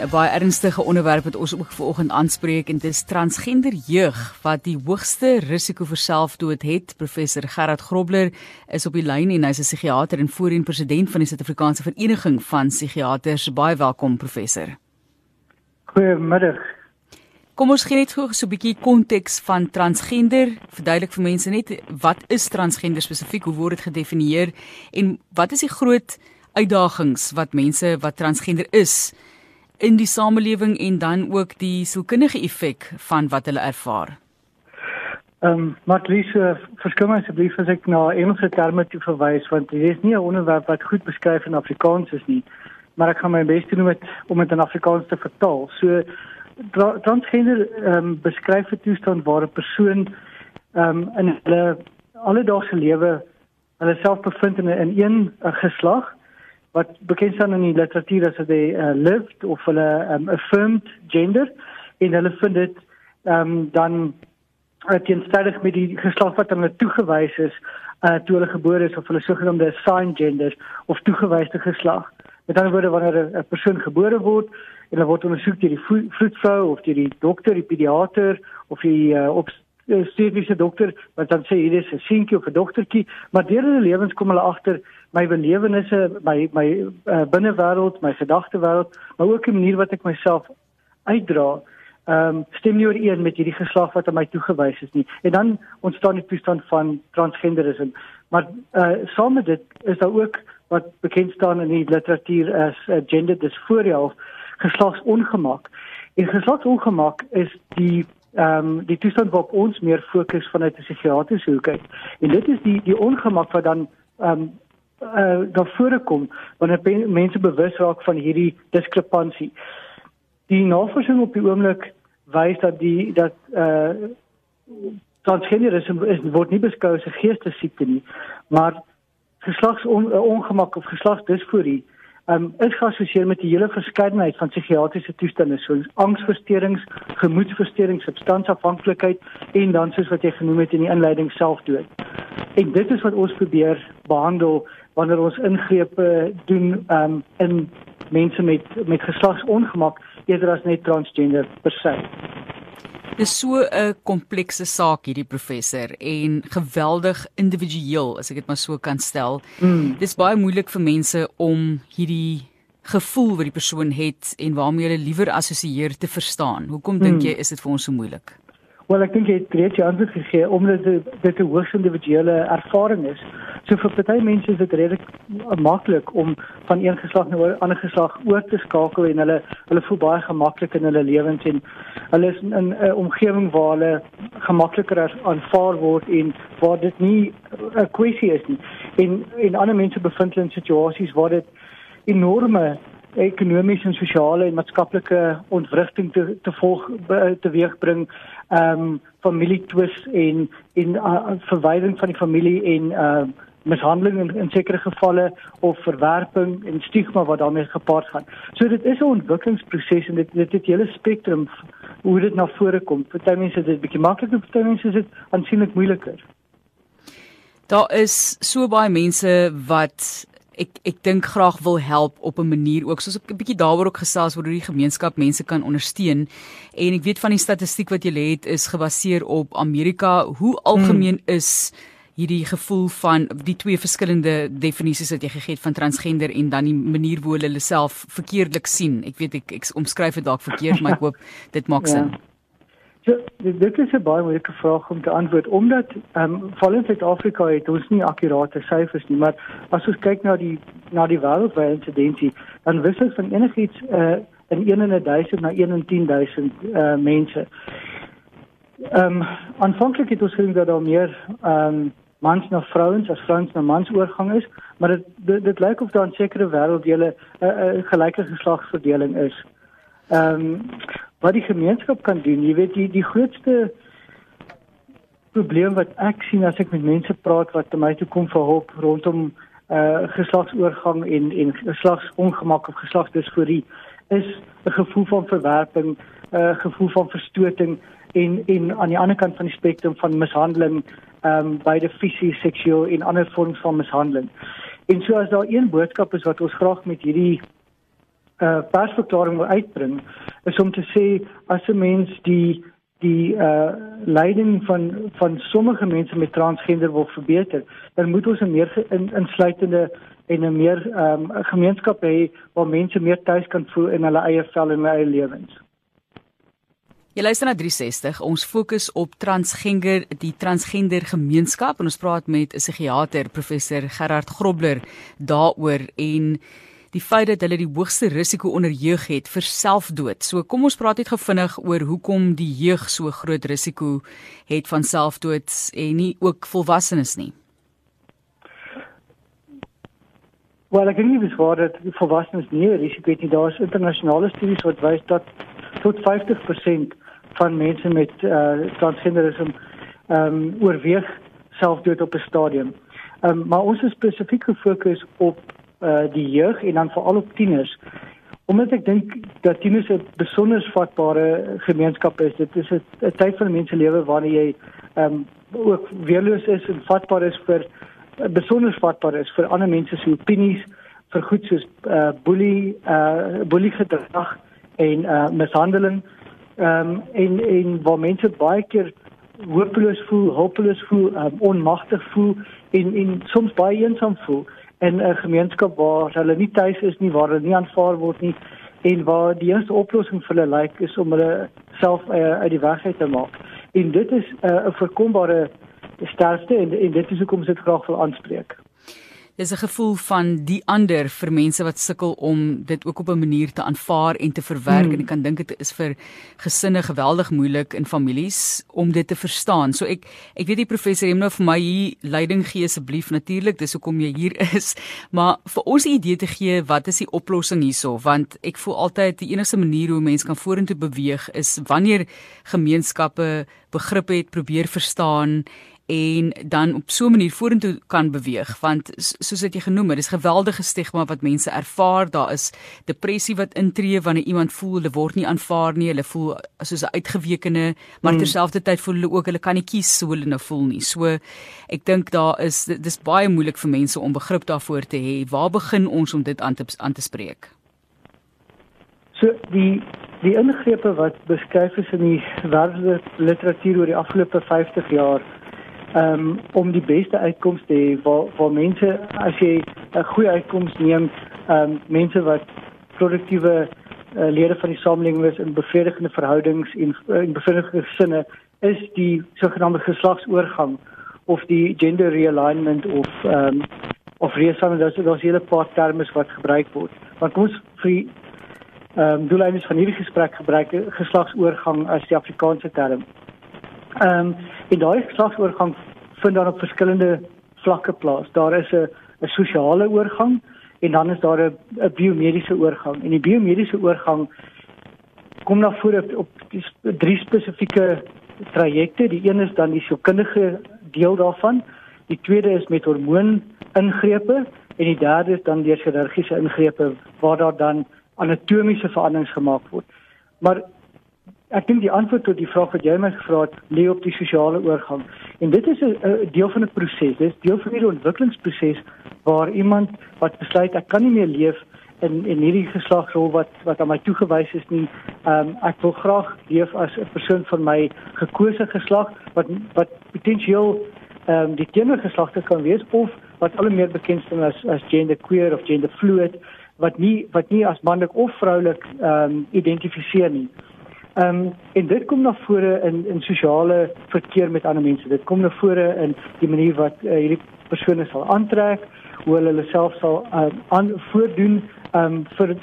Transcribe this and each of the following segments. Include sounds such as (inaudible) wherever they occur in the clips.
'n baie ernstige onderwerp wat ons ook vanoggend aanspreek en dit is transgender jeug wat die hoogste risiko vir selfdood het. Professor Gerard Grobler is op die lyn en hy's 'n psigiater en voorheen president van die Suid-Afrikaanse Vereniging van Psigiaters. Baie welkom professor. Goeiemiddag. Kom ons gee net gou so 'n bietjie konteks van transgender. Verduidelik vir mense net wat is transgender spesifiek? Hoe word dit gedefinieer en wat is die groot uitdagings wat mense wat transgender is in die samelewing en dan ook die sielkundige effek van wat hulle ervaar. Ehm um, Matlise, verskoon my asseblief as ek na Engelse terme toe verwys want dit is nie 'n onderwerp wat goed beskryf in Afrikaans is nie, maar ek gaan my bes doen met om dit in Afrikaans te vertaal. So transgender ehm um, beskryf 'n toestand waar 'n persoon ehm um, in hulle alledaagse lewe hulle self bevind in 'n een geslag wat bekend staan in die literatuur as 'n uh, lived of 'n um, affirmed gender en hulle vind dit um, dan uh, teenstrydig met die geslag wat hulle toegewys is uh, toe hulle gebore is of hulle sogenaamde assigned genders of toegewyde geslag. Met ander woorde wanneer 'n persoon gebore word en hulle word ondersoek deur die vroedvrou of deur die dokter, die pediater of die uh, op steviese dokter wat dan sê hier is 'n seentjie of 'n dogtertjie, maar deur hulle lewens kom hulle agter my belewennisse, my my uh, binnewêreld, my gedagtewêreld, maar ook die manier wat ek myself uitdra, ehm um, stem nie ooreen met hierdie geslag wat aan my toegewys is nie. En dan ontstaan die toestand van transgenderisme. Maar uh saam met dit is daar ook wat bekend staan in die literatuur as uh, gender dysphoria of geslagsongemak. En geslagsongemak is die ehm um, die toestand waarop ons meer fokus vanuit 'n psigiatriese hoek uit. En dit is die die ongemak wat dan ehm um, uh daar voorkom wanneer mense bewus raak van hierdie diskrepansie. Die navorsing op die oomblik wys dat die dat uh transgenderisme is word nie beskou as 'n geestesiekte nie, maar geslagsongemak of geslagsdisforie um, is geassosieer met 'n hele verskeidenheid van psigiatriese toestande soos angsversteurings, gemoedversteurings, substansafhanklikheid en dan soos wat jy genoem het in die inleiding selfdood. En dit is wat ons probeer behandel wanneer ons ingrepe doen um, in mense met met geslagsongemak eerder as net transgender per se. Dis so 'n komplekse saak hierdie professor en geweldig individueel as ek dit maar so kan stel. Mm. Dis baie moeilik vir mense om hierdie gevoel wat die persoon het en waarmee hulle liewer assosieer te verstaan. Hoekom dink mm. jy is dit vir ons so moeilik? Wel ek dink jy het reeds antwoord gegee omdat dit 'n hoogs individuele ervaring is. So vir party mense is dit redelik maklik om van een geslag na 'n ander geslag oor te skakel en hulle hulle voel baie gemaklik in hulle lewens en hulle is in 'n omgewing waar hulle gemakliker aanvaar word en waar dit nie 'n kwessie is nie. En en ander mense bevind hulle in situasies waar dit enorme ekonomiese en sosiale en maatskaplike ontwrigting te te volg teweegbring ehm um, familietwis en en uh, verwydering van die familie en ehm uh, mishandeling in, in sekere gevalle of verwerping en stigma wat daarmee gepaard gaan. So dit is 'n ontwikkelingsproses en dit dit het hele spektrum hoe dit na vore kom. Party mense is dit bietjie makliker, party mense is dit aansienlik moeiliker. Daar is so baie mense wat ek ek dink graag wil help op 'n manier ook. Soos 'n bietjie daaroor ook gesels word hoe die gemeenskap mense kan ondersteun. En ek weet van die statistiek wat jy het is gebaseer op Amerika. Hoe algemeen hmm. is hierdie gevoel van die twee verskillende definisies wat jy gegee het van transgender en dan die manier hoe hulle self verkeerdelik sien? Ek weet ek, ek omskryf dit dalk verkeerd maar ek hoop dit maak ja. So, dit is 'n baie moeilike vraag om te antwoord omdat ehm um, veral in Suid-Afrika het ons nie akkurate syfers nie, maar as ons kyk na die na die wêreldwye insidensie, dan wissel van enigiets uh in 1 in 1000 na 1 in 10000 uh mense. Ehm um, aanvanklik het ons gesien dat daar meer ehm um, mans na vrouens as vrouens na mans oorgang is, maar dit dit, dit lyk of daar 'n sekere wêrelddele 'n uh, uh, gelyke geslagsverdeling is. Ehm um, wat die gemeenskap kan doen. Jy weet die die grootste probleem wat ek sien as ek met mense praat wat te my toe kom vir hulp rondom uh geslagsoorgang en en geslagsongemak of geslagsdisforie is 'n gevoel van verwerping, 'n uh, gevoel van verstoting en en aan die ander kant van die spektrum van mishandeling, ehm um, beide fisies, seksueel en ander vorms van mishandeling. En so as daar een boodskap is wat ons graag met hierdie uh, persverklaring wil uitbring is om te sê as 'n mens die die uh leiding van van sommige mense met transgender wil verbeter, dan moet ons 'n meer in, insluitende en 'n meer um, gemeenskap hê waar mense meer tuis kan voel in hulle eie vel en hulle eie lewens. Jy luister na 360. Ons fokus op transgender, die transgender gemeenskap en ons praat met 'n psigiater, professor Gerard Grobler daaroor en die feit dat hulle die hoogste risiko onder jeug het vir selfdood. So kom ons praat net gou vinnig oor hoekom die jeug so groot risiko het van selfdood en nie ook volwassenes nie. Wel, ek dink dis waar dat volwassenes nie risiko het nie. Daar is internasionale studies wat wys dat tot 50% van mense met uh, transgenderisme ehm um, oorweeg selfdood op 'n stadium. Ehm um, maar ons is spesifiek gefokus op uh, die jeug en dan veral op tieners. Omdat ek dink dat tieners 'n besonder vatbare gemeenskap is. Dit is 'n tyd van mense lewe waarin jy ehm um, ook weerloos is en vatbaar is vir besonder vatbaar is vir ander mense se opinies vir goed soos uh, boelie uh, boelie gedrag en uh, mishandeling ehm um, en en waar mense baie keer hopeloos voel, hopeloos voel, um, onmagtig voel en en soms baie eensaam voel in 'n gemeenskap waar hulle nie tuis is nie, waar hulle nie aanvaar word nie en waar die enigste oplossing vir hulle lyk is om hulle self uh, uit die weg te maak. En dit is uh, 'n uh, voorkombare sterfte en, en dit is hoekom dit graag wil aanspreek dis 'n gevoel van die ander vir mense wat sukkel om dit ook op 'n manier te aanvaar en te verwerk hmm. en ek kan dink dit is vir gesinne geweldig moeilik in families om dit te verstaan. So ek ek weet die professor het nou vir my hier leiding gee asseblief natuurlik dis hoekom jy hier (laughs) is, maar vir ons 'n idee te gee wat is die oplossing hierso want ek voel altyd die enigste manier hoe mense kan vorentoe beweeg is wanneer gemeenskappe begrip het, probeer verstaan en dan op so 'n manier vorentoe kan beweeg want soos dit jy genoem het, dis geweldige stigma wat mense ervaar. Daar is depressie wat intree wanneer iemand voel hulle word nie aanvaar nie, hulle voel soos 'n uitgewekene, maar hmm. terselfdertyd voel hulle ook hulle kan nie kies hoe hulle nou voel nie. So ek dink daar is dis baie moeilik vir mense om begrip daarvoor te hê. Waar begin ons om dit aan te aan te spreek? So die die ingrepe wat beskryf is in die wêreldliteratuur oor die afgelope 50 jaar um, om die beste uitkomste te hê waar waar mense as jy 'n goeie uitkoms neem, um, mense wat produktiewe uh, lede van die samelewing is in bevredigende verhoudings en uh, in bevredigende gesinne is die sogenaamde geslagsoorgang of die gender realignment of ehm um, of reësame dat daar's hele paar terme wat gebruik word. Want kom ons vir ehm um, doeleindes van hierdie gesprek gebruik geslagsoorgang as die Afrikaanse term. Ehm um, en daai geslagsoorgang vind dan op verskillende vlakke plaas. Daar is 'n 'n sosiale oorgang en dan is daar 'n 'n biomediese oorgang. En die biomediese oorgang kom na vore op, op die drie spesifieke trajecte. Die een is dan die sielkundige deel daarvan. Die tweede is met hormoon ingrepe en die derde is dan deur chirurgiese ingrepe waar daar dan anatomiese veranderings gemaak word. Maar Ek dink die antwoord tot die vraag wat jy my gevra het, lê op die sosiale oorgang. En dit is 'n deel van 'n proses. Dit is deel van die ontwikkelingsproses waar iemand wat besluit ek kan nie meer leef in in hierdie geslagsrol wat wat aan my toegewys is nie. Ehm um, ek wil graag leef as 'n persoon van my gekose geslag wat wat potensieel ehm um, die teenoor geslagte kan wees of wat al meer bekend staan as as gender queer of gender fluid wat nie wat nie as manlik of vroulik ehm um, identifiseer nie. Um, en dit kom na vore in in sosiale verkeer met ander mense. Dit kom na vore in die manier wat uh, hierdie persone sal aantrek, hoe hulle hulle self sal uh, aan voordoen ehm um, vir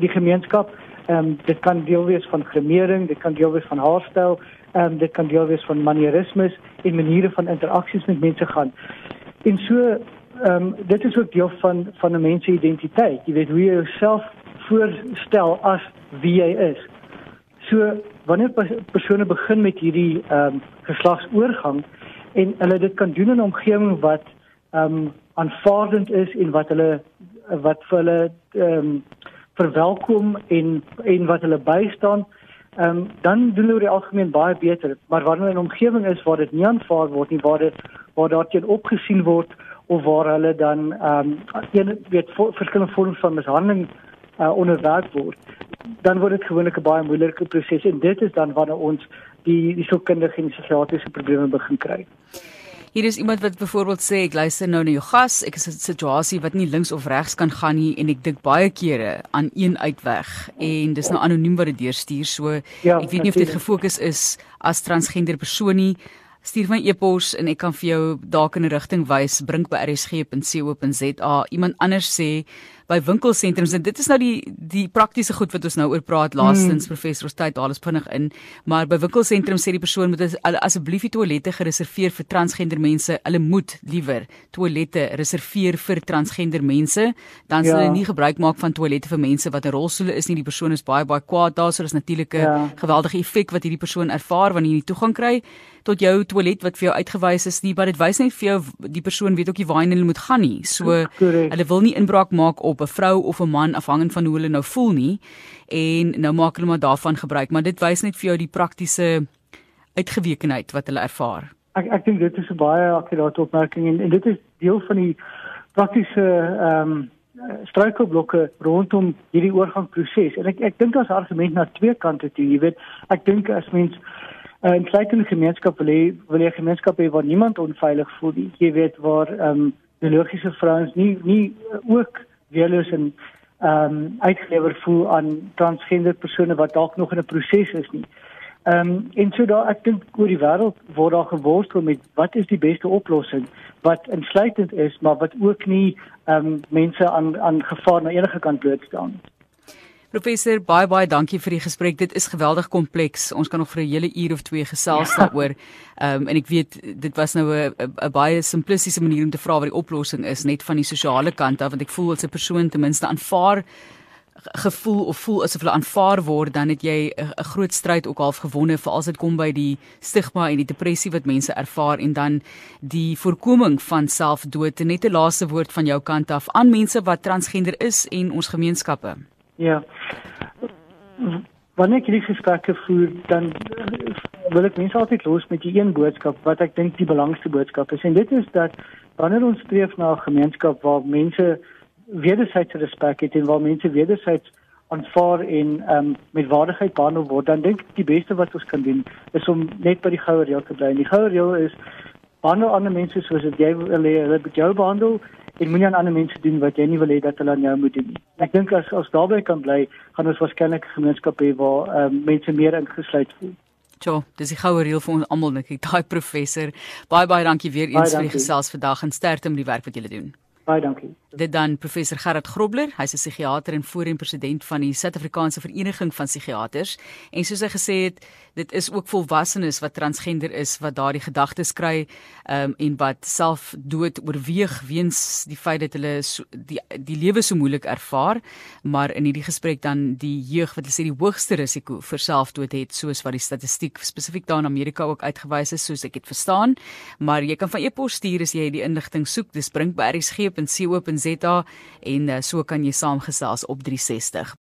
die gemeenskap. Ehm um, dit kan deel wees van gremering, dit kan deel wees van haarstyl, ehm um, dit kan deel wees van manierismes en maniere van interaksies met mense gaan. En so ehm um, dit is ook deel van van 'n mens se identiteit. Jy weet hoe jy jouself voorstel as wie jy is. So wanneer persone begin met hierdie ehm um, geslagsoorgang en hulle dit kan doen in 'n omgewing wat ehm um, aanvaardend is en wat hulle wat vir hulle ehm um, verwelkom en en wat hulle bystaan, ehm um, dan doen hulle oor die algemeen baie beter. Maar wanneer 'n omgewing is waar dit nie aanvaar word nie, waar dit waar daar teen opgesien word of waar hulle dan ehm um, een weet verskillende vorms van mishandeling uh, onderwerp word, dan word dit gewoonlik 'n baie moeilike proses en dit is dan wanneer ons die die sielkundige en psigiatriese probleme begin kry. Hier is iemand wat byvoorbeeld sê ek luister nou na jou gas, ek is in 'n situasie wat nie links of regs kan gaan nie en ek dink baie kere aan een uitweg en dis nou anoniem wat dit deurstuur. So ja, ek weet nie of dit gefokus is as transgender persoon nie. Stuur my e-pos en ek kan vir jou dalk in 'n rigting wys, bring by rsg.co.za. Iemand anders sê by winkelsentrums en dit is nou die die praktiese goed wat ons nou oor praat laastens hmm. professor tyd alles vinnig in maar by winkelsentrums sê die persoon moet asseblief die toilette gereserveer vir transgender mense hulle moet liewer toilette reserveer vir transgender mense dan sal ja. hulle nie gebruik maak van toilette vir mense wat in rolstoele is nie die persoon is baie baie kwaad daar so is natuurlik 'n ja. geweldige effek wat hierdie persoon ervaar wanneer jy nie toegang kry tot jou toilet wat vir jou uitgewys is nie, maar dit wys net vir jou die persoon weet ook nie waar hulle moet gaan nie. So Correct. hulle wil nie inbraak maak op 'n vrou of 'n man afhangend van hoe hulle nou voel nie en nou maak hulle maar daarvan gebruik, maar dit wys net vir jou die praktiese uitgewekenheid wat hulle ervaar. Ek ek dink dit is 'n baie akkurate opmerking en, en dit is deel van die praktiese ehm um, struikelblokke rondom hierdie oorgangsproses. En ek ek dink as argument na twee kante toe, jy weet, ek dink as mens Uh, in feite 'n gemeenskap wil hê wil jy 'n gemeenskap hê waar niemand onveilig voel nie. Jy weet waar ehm um, biologiese vrouens nie nie ook weerloos en ehm um, uitgelewer voel aan transgender persone wat dalk nog in 'n proses is nie. Ehm um, en so daar ek dink oor die wêreld word daar geworstel met wat is die beste oplossing wat insluitend is maar wat ook nie ehm um, mense aan aan gevaar na enige kant blootstel nie. Professor, baie baie dankie vir die gesprek. Dit is geweldig kompleks. Ons kan nog vir 'n hele uur of twee gesels ja. daaroor. Ehm um, en ek weet dit was nou 'n 'n baie simplistiese manier om te vra wat die oplossing is net van die sosiale kant af want ek voel as 'n persoon ten minste aanvaar gevoel of voel asof hulle aanvaar word dan het jy 'n groot stryd ook half gewonne vir as dit kom by die stigma en die depressie wat mense ervaar en dan die voorkoming van selfdood net 'n laaste woord van jou kant af aan mense wat transgender is en ons gemeenskappe. Ja. Wanneer ek hierdie gesprekke voer, dan wil ek mense altyd los met die een boodskap wat ek dink die belangrikste boodskap is en dit is dat wanneer ons streef na 'n gemeenskap waar mense wederzijds respek het en waar mense wederzijds aanvaar en um, met waardigheid behandel word, dan dink ek die beste wat ons kan doen is om net by die goue reël te bly. En die goue reël is behandel ander mense soos jy wil hê hulle moet jou behandel en moenie aan ander mense doen wat jy nie wil hê dat hulle aan jou moet doen nie. Ek dink as ons daarbey kan bly, gaan ons waarskynlik 'n gemeenskap hê waar um, mense meer ingesluit voel. Ja, dis 'n goue reël vir ons almal, net daai professor. Baie baie dankie weer eens vir die gesels vandag en sterkte met die werk wat julle doen. Baie dankie. Dit dan professor Gerard Grobler, hy's 'n psigiater en voorheen president van die Suid-Afrikaanse Vereniging van Psigiaters. En soos hy gesê het, dit is ook volwassenes wat transgender is wat daardie gedagtes kry um, en wat self dood oorweeg weens die feit dat hulle so, die die lewe so moeilik ervaar, maar in hierdie gesprek dan die jeug wat hulle sê die hoogste risiko vir selfdood het soos wat die statistiek spesifiek daar in Amerika ook uitgewys is soos ek dit verstaan. Maar jy kan van e-pos stuur as jy die inligting soek. Dis bring by rsg.co.za en uh, so kan jy saamgesels op 360